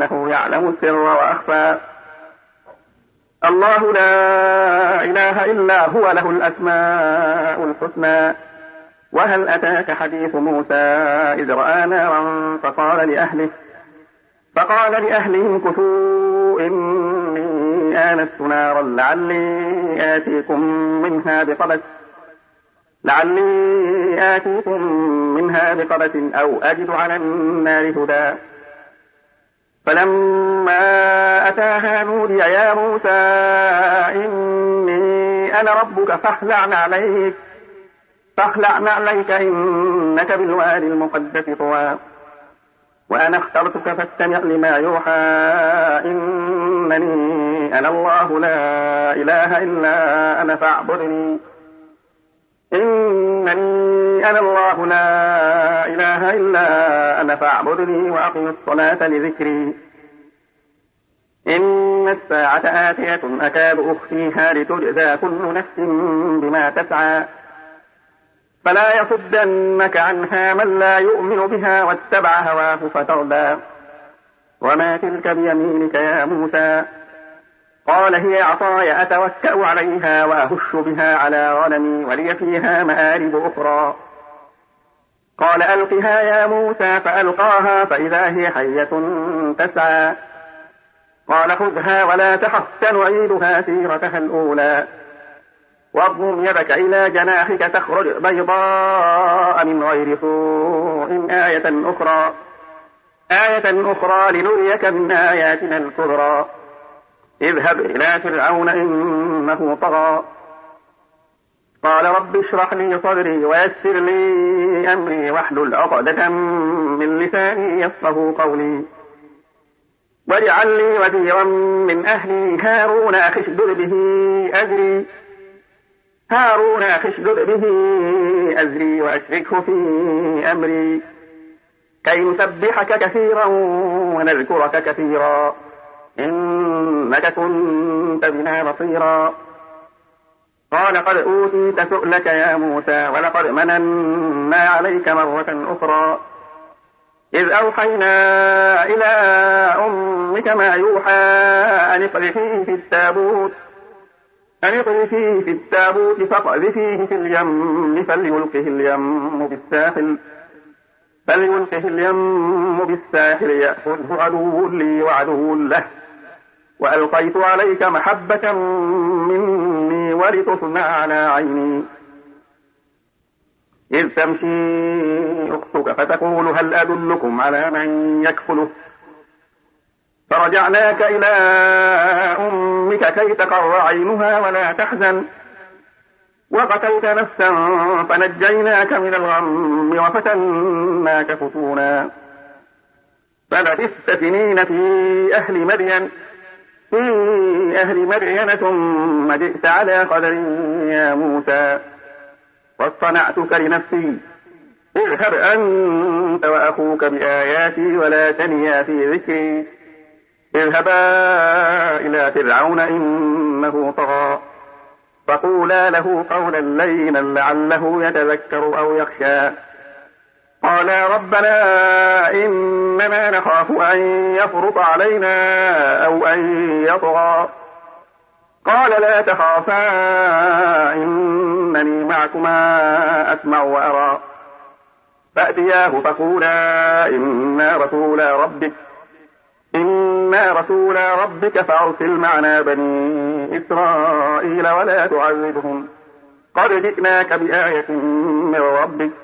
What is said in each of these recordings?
فإنه يعلم السر وأخفى. الله لا إله إلا هو له الأسماء الحسنى. وهل أتاك حديث موسى إذ رأى نارا فقال لأهله فقال لأهلهم كثوا إني آنست نارا لعلي آتيكم منها بقبس لعلي آتيكم منها بقبس أو أجد على النار هدى. فلما أتاها نودي يا موسى إني أنا ربك فاخلع عليك فاخلع عليك إنك بالوادي المقدس طوى. وأنا اخترتك فاستمع لما يوحى إنني أنا الله لا إله إلا أنا فاعبدني. إنني أنا الله لا إله إلا أنا فاعبدني وأقم الصلاة لذكري. إن الساعة آتية أكاد أخفيها لتجزى كل نفس بما تسعى. فلا يصدنك عنها من لا يؤمن بها واتبع هواه فتردى. وما تلك بيمينك يا موسى؟ قال هي عصاي أتوكأ عليها وأهش بها على غنمي ولي فيها مآرب أخرى. قال ألقها يا موسى فألقاها فإذا هي حية تسعى. قال خذها ولا تخف سنعيدها سيرتها الأولى. واضم يدك إلى جناحك تخرج بيضاء من غير سوء آية أخرى. آية أخرى لنريك من آياتنا الكبرى. اذهب إلى فرعون إنه طغى. قال رب اشرح لي صدري ويسر لي أمري واحلل عقدة من لساني يفقه قولي. واجعل لي وزيرا من أهلي. هارون أخشدر به أجري هارون أخشدر به أزري وأشركه في أمري. كي نسبحك كثيرا ونذكرك كثيرا. إنك كنت بنا بصيرا. قال قد أوتيت سؤلك يا موسى ولقد مننا عليك مرة أخرى. إذ أوحينا إلى أمك ما يوحى أن اقذفيه في التابوت. أن اقذفيه في التابوت فاقذفيه في اليم فليلقه اليم بالساحل. فليلقه اليم بالساحل يأخذه عدو لي وعدو له. وألقيت عليك محبة مني ولتصنع على عيني. إذ تمشي أختك فتقول هل أدلكم على من يكفله؟ فرجعناك إلى أمك كي تقر عينها ولا تحزن. وقتلت نفسا فنجيناك من الغم وفتناك فتونا. فلبثت سنين في أهل مدين. في أهل مدين ثم جئت على قدر يا موسى. واصطنعتك لنفسي. اذهب أنت وأخوك بآياتي ولا تنيا في ذكري. اذهبا إلى فرعون إنه طغى. فقولا له قولا لينا لعله يتذكر أو يخشى. قالا ربنا إننا نخاف أن يفرط علينا أو أن يطغى. قال لا تخافا إنني معكما أسمع وأرى. فأتياه فقولا إنا رسولا ربك إنا رسولا ربك فأرسل معنا بني إسرائيل ولا تعذبهم. قد جئناك بآية من ربك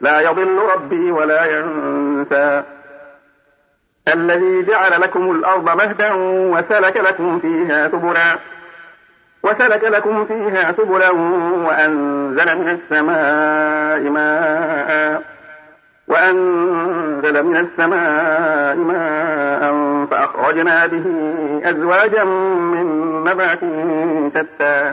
لا يضل ربي ولا ينسى. الذي جعل لكم الأرض مهدا وسلك لكم فيها سبلا. وسلك لكم فيها سبلا وأنزل من السماء ماء. وأنزل من السماء ماء فأخرجنا به أزواجا من نبات شتى.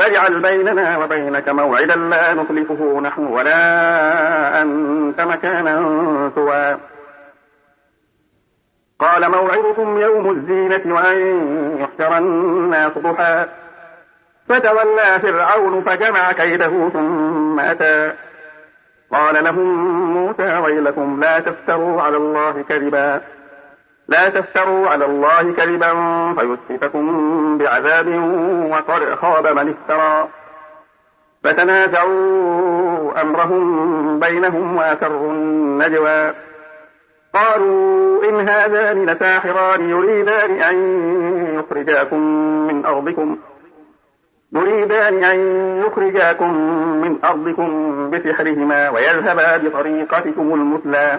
فاجعل بيننا وبينك موعدا لا نخلفه نحن ولا أنت مكانا سوى. قال موعدكم يوم الزينة وأن يحشر الناس ضحى. فتولى فرعون فجمع كيده ثم أتى. قال لهم موسى ويلكم لا تفتروا على الله كذبا. لا تفتروا على الله كذبا فيسحتكم بعذاب وقد خاب من افترى. فتنازعوا أمرهم بينهم وأسروا النجوى. قالوا إن هذان لساحران يريدان أن يخرجاكم من أرضكم. يريدان أن يخرجاكم من أرضكم بسحرهما ويذهبا بطريقتكم المثلى.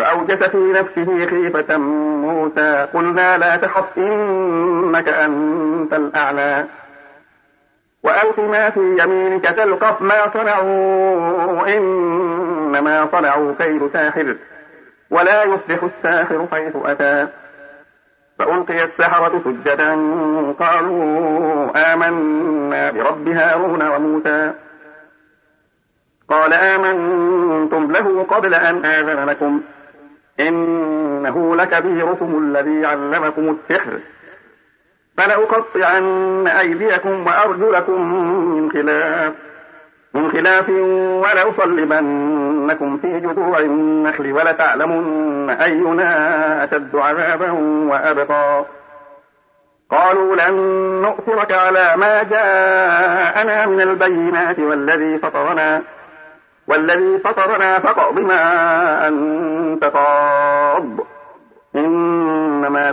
فأوجس في نفسه خيفة موسى. قلنا لا تخف إنك أنت الأعلى. وألق ما في يمينك تلقف ما صنعوا إنما صنعوا كيد ساحر ولا يصلح الساحر حيث أتى. فألقي السحرة سجدا قالوا آمنا برب هارون وموسى. قال آمنتم له قبل أن آذن لكم. إنه لكبيركم الذي علمكم السحر. فلأقطعن أيديكم وأرجلكم من خلاف من خلاف ولأصلبنكم في جذوع النخل ولتعلمن أينا أشد عذابا وأبقى. قالوا لن نؤثرك على ما جاءنا من البينات والذي فطرنا والذي فطرنا فاقض ما أنت قاض إنما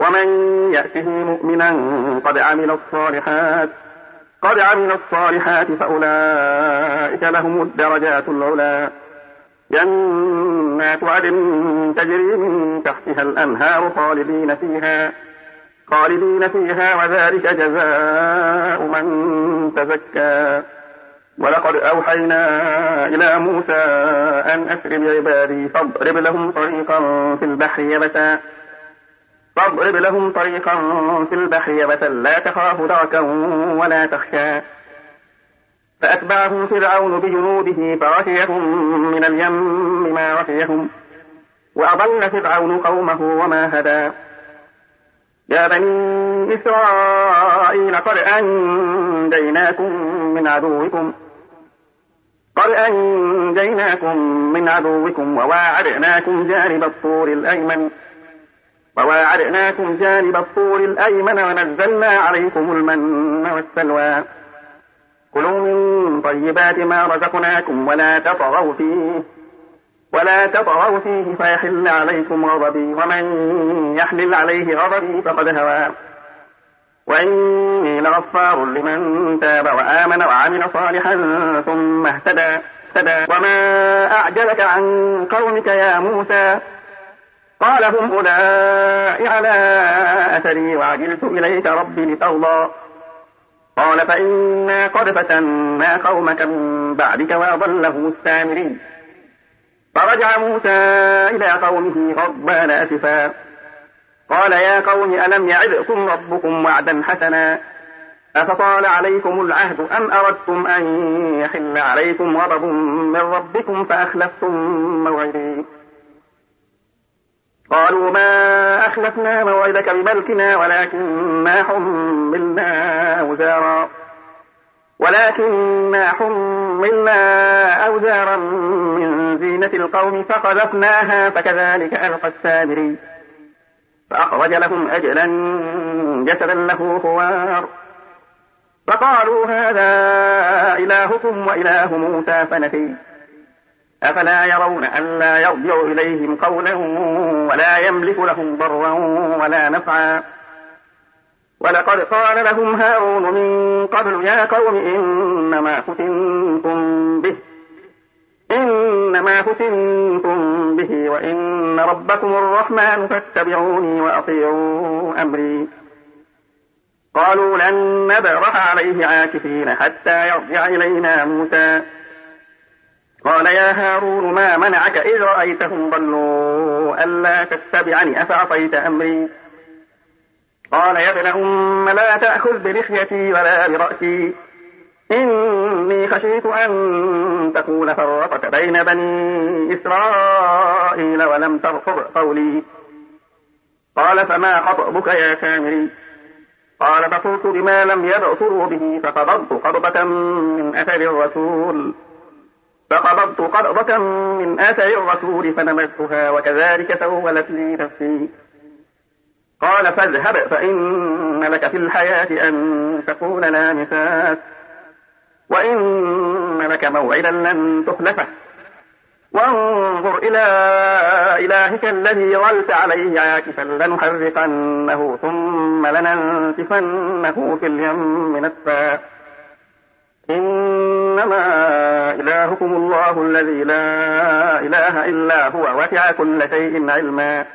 ومن يأته مؤمنا قد عمل الصالحات قد عمل الصالحات فأولئك لهم الدرجات العلى. جنات عدن تجري من تحتها الأنهار خالدين فيها خالدين فيها وذلك جزاء من تزكى. ولقد أوحينا إلى موسى أن أسر بعبادي فاضرب لهم طريقا في البحر يبسا. فاضرب لهم طريقا في البحر يبسا لا تخاف دركا ولا تخشى. فأتبعهم فرعون بجنوده فغشيهم من اليم ما غشيهم. وأضل فرعون قومه وما هدى. يا بني إسرائيل قد أنجيناكم من عدوكم. قد أنجيناكم من عدوكم وواعدناكم جانب الطور الأيمن. وواعدناكم جانب الطور الأيمن ونزلنا عليكم المن والسلوى. كلوا من طيبات ما رزقناكم ولا تطغوا فيه ولا تطغوا فيه فيحل عليكم غضبي ومن يحلل عليه غضبي فقد هوى. وإني لغفار لمن تاب وآمن وعمل صالحا ثم اهتدى وما أعجلك عن قومك يا موسى؟ قال هم أولئك على أثري وعجلت إليك ربي لترضى. قال فإنا قد فتنا قومك من بعدك وأضلهم السامرين. فرجع موسى إلى قومه غضبان أسفا. قال يا قوم ألم يعدكم ربكم وعدا حسنا؟ أفطال عليكم العهد أم أردتم أن يحل عليكم غضب من ربكم فأخلفتم موعدي؟ قالوا ما أخلفنا موعدك بملكنا ولكننا حملنا أوزارا. ولكننا حملنا أوزارا من زينة القوم فقذفناها فكذلك ألقى السامري. فأخرج لهم أجلا جسدا له خوار. فقالوا هذا إلهكم وإله موسى فنسي أفلا يرون أن لا يرجع إليهم قولا ولا يملك لهم ضرا ولا نفعا. ولقد قال لهم هارون من قبل يا قوم إنما فتنتم به إنما فتنتم به وإن ربكم الرحمن فاتبعوني وأطيعوا أمري. قالوا لن نبرح عليه عاكفين حتى يرجع إلينا موسى. قال يا هارون ما منعك؟ إذ رأيتهم ضلوا. ألا تتبعني؟ أفعصيت أمري؟ قال يا ابن أم لا تأخذ بلحيتي ولا برأسي. إني خشيت أن تكون فرقت بين بني إسرائيل ولم ترفض قولي. قال فما خطبك يا سامري؟ قال بصرت بما لم يبصروا به فقبضت قبضة من أثر الرسول. فقبضت قبضة من آثر الرسول فنمتها وكذلك سولت لي نفسي. قال فاذهب فإن لك في الحياة أن تكون لا مساس وإن لك موعدا لن تخلفه. وانظر إلى إلهك الذي ظلت عليه عاكفا لنحرقنه ثم لننسفنه في اليم نسفا إنما إلهكم الله الذي لا إله إلا هو وسع كل شيء علما.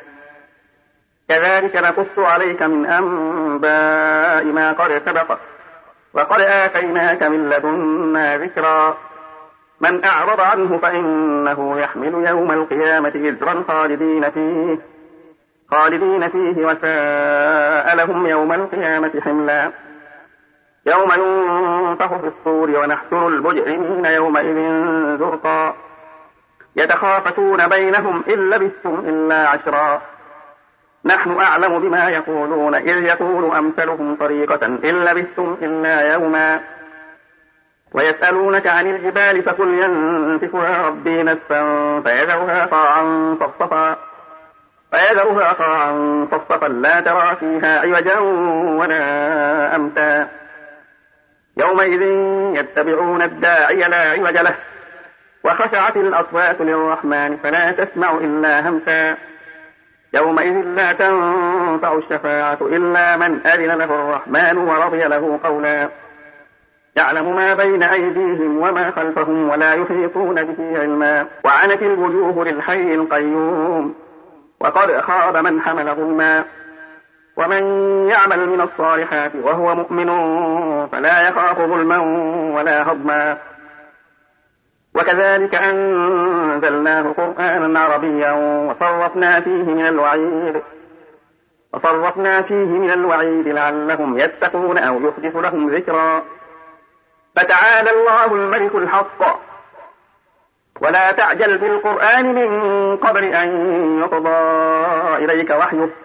كذلك نقص عليك من أنباء ما قد سبق وقد آتيناك من لدنا ذكرا. من أعرض عنه فإنه يحمل يوم القيامة إزرا خالدين فيه خالدين فيه وساء لهم يوم القيامة حملا. يوم ينفخ في الصور ونحشر المجرمين يومئذ زرقا. يتخافتون بينهم إن لبثتم إلا عشرا. نحن أعلم بما يقولون إذ يقول أمثلهم طريقة إن لبثتم إلا يوما. ويسألونك عن الجبال فقل ينسفها ربي نسفا فيذرها قاعا صفصفا. فيذرها قاعا صفصفا لا ترى فيها عوجا ولا أمتا. يومئذ يتبعون الداعي لا عوج له. وخشعت الأصوات للرحمن فلا تسمع إلا همسا. يومئذ لا تنفع الشفاعة إلا من أذن له الرحمن ورضي له قولا. يعلم ما بين أيديهم وما خلفهم ولا يحيطون به علما. وعنت الوجوه للحي القيوم. وقد خاب من حمل ظلما ومن يعمل من الصالحات وهو مؤمن فلا يخاف ظلما ولا هضما. وكذلك أنزلناه قرآنا عربيا وصرفنا فيه من الوعيد وصرفنا فيه من الوعيد لعلهم يتقون أو يحدث لهم ذكرا. فتعالى الله الملك الحق. ولا تعجل بالقرآن من قبل أن يقضى إليك وحيه.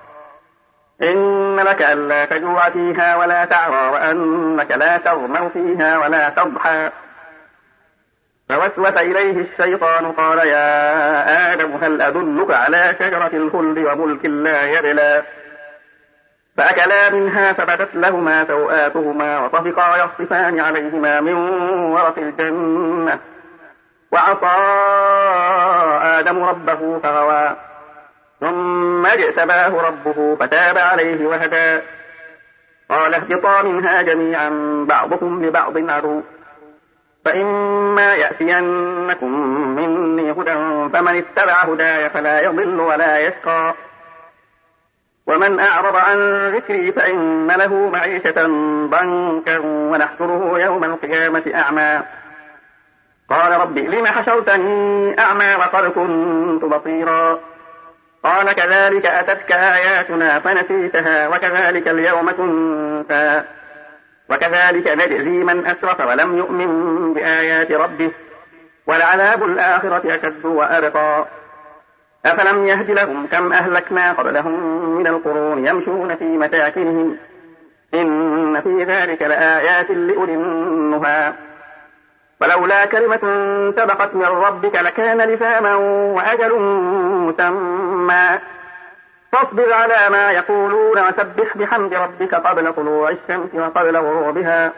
إن لك ألا تجوع فيها ولا تعرى وأنك لا تغمر فيها ولا تضحى. فوسوس إليه الشيطان قال يا آدم هل أدلك على شجرة الخلد وملك لا يبلى؟ فأكلا منها فبدت لهما سوآتهما وطفقا يصفان عليهما من ورق الجنة. وعصى آدم ربه فغوى. ثم اجتباه ربه فتاب عليه وهدى. قال اهبطا منها جميعا بعضكم لبعض عدو. فإما يأتينكم مني هدى فمن اتبع هداي فلا يضل ولا يشقى. ومن أعرض عن ذكري فإن له معيشة ضنكا ونحشره يوم القيامة أعمى. قال رب لم حشرتني أعمى وقد كنت بصيرا؟ قال كذلك أتتك آياتنا فنسيتها وكذلك اليوم تنسى وكذلك نجزي من أسرف ولم يؤمن بآيات ربه ولعذاب الآخرة أشد وأبقى. أفلم يهد لهم كم أهلكنا قبلهم من القرون يمشون في مساكنهم. إن في ذلك لآيات لأولي النهى. ولولا كلمة سبقت من ربك لكان لزاما وأجل مسمى. فاصبر على ما يقولون وسبح بحمد ربك قبل طلوع الشمس وقبل غروبها.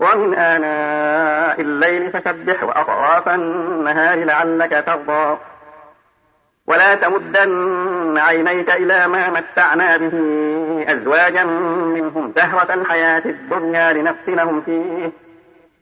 ومن آناء الليل فسبح وأطراف النهار لعلك ترضى. ولا تمدن عينيك إلى ما متعنا به أزواجا منهم زهرة الحياة الدنيا لنفتنهم فيه.